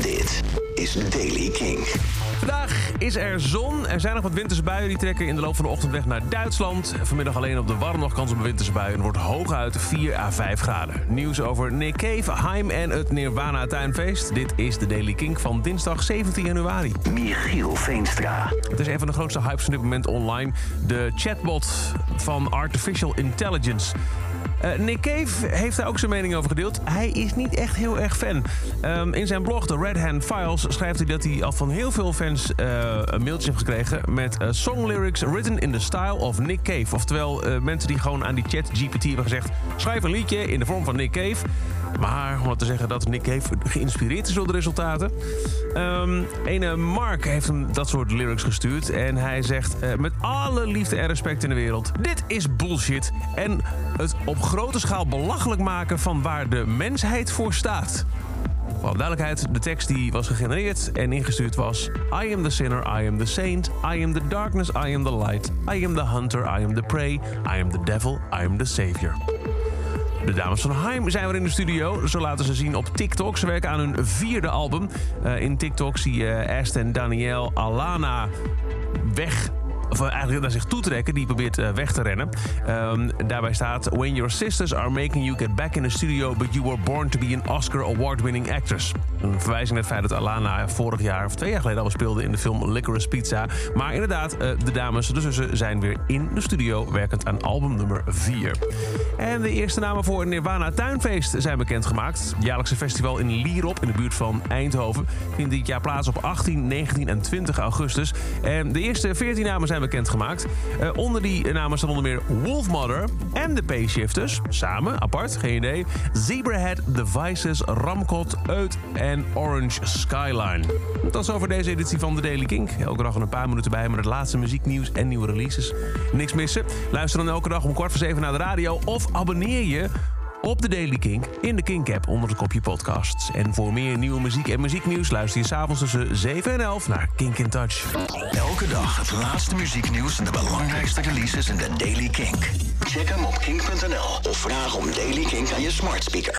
Dit is Daily King. Vandaag is er zon. Er zijn nog wat winterse buien die trekken in de loop van de ochtend weg naar Duitsland. Vanmiddag alleen op de warm nog kans op een winterse bui. En wordt hooguit 4 à 5 graden. Nieuws over Nick Cave, Haim en het Nirvana Tuinfeest. Dit is de Daily King van dinsdag 17 januari. Michiel Veenstra. Het is een van de grootste hypes van dit moment online. De chatbot van Artificial Intelligence. Uh, Nick Cave heeft daar ook zijn mening over gedeeld. Hij is niet echt heel erg fan. Um, in zijn blog, The Red Hand Files, schrijft hij dat hij al van heel veel fans uh, een mailtje heeft gekregen met uh, song lyrics written in the style of Nick Cave. Oftewel mensen die gewoon aan die chat GPT hebben gezegd: schrijf een liedje in de vorm van Nick Cave. Maar om te zeggen dat Nick Cave geïnspireerd is door de resultaten. Um, Mark heeft hem dat soort lyrics gestuurd. En hij zegt met alle liefde en respect in de wereld: dit is bullshit. En het op grote schaal belachelijk maken van waar de mensheid voor staat. Voor duidelijkheid, de tekst die was gegenereerd en ingestuurd was... I am the sinner, I am the saint, I am the darkness, I am the light... I am the hunter, I am the prey, I am the devil, I am the savior. De dames van Haim zijn weer in de studio. Zo laten ze zien op TikTok. Ze werken aan hun vierde album. Uh, in TikTok zie je Aston, Danielle, Alana weg of eh, eigenlijk naar zich toe trekken. Die probeert uh, weg te rennen. Um, daarbij staat... When your sisters are making you get back in the studio... but you were born to be an Oscar award-winning actress. Een verwijzing naar het feit dat Alana vorig jaar... of twee jaar geleden al speelde in de film Licorice Pizza. Maar inderdaad, uh, de dames, de zussen, zijn weer in de studio... werkend aan album nummer 4. En de eerste namen voor Nirvana Tuinfeest zijn bekendgemaakt. Het jaarlijkse festival in Lierop, in de buurt van Eindhoven... vindt dit jaar plaats op 18, 19 en 20 augustus. En de eerste 14 namen zijn bekendgemaakt. Uh, onder die namen staan onder meer Wolfmother en de P-Shifters. Samen, apart, geen idee. Zebrahead, The Vices, Ramcot, Eut en Orange Skyline. Dat is over deze editie van The Daily Kink. Elke dag een paar minuten bij met het laatste muzieknieuws en nieuwe releases. Niks missen? Luister dan elke dag om kwart voor zeven naar de radio... of abonneer je op de Daily Kink in de Kink-app onder het kopje podcasts. En voor meer nieuwe muziek en muzieknieuws luister je s'avonds tussen 7 en 11 naar Kink in Touch. Elke dag het laatste muzieknieuws en de belangrijkste releases in de Daily Kink. Check hem op kink.nl of vraag om Daily Kink aan je smart speaker.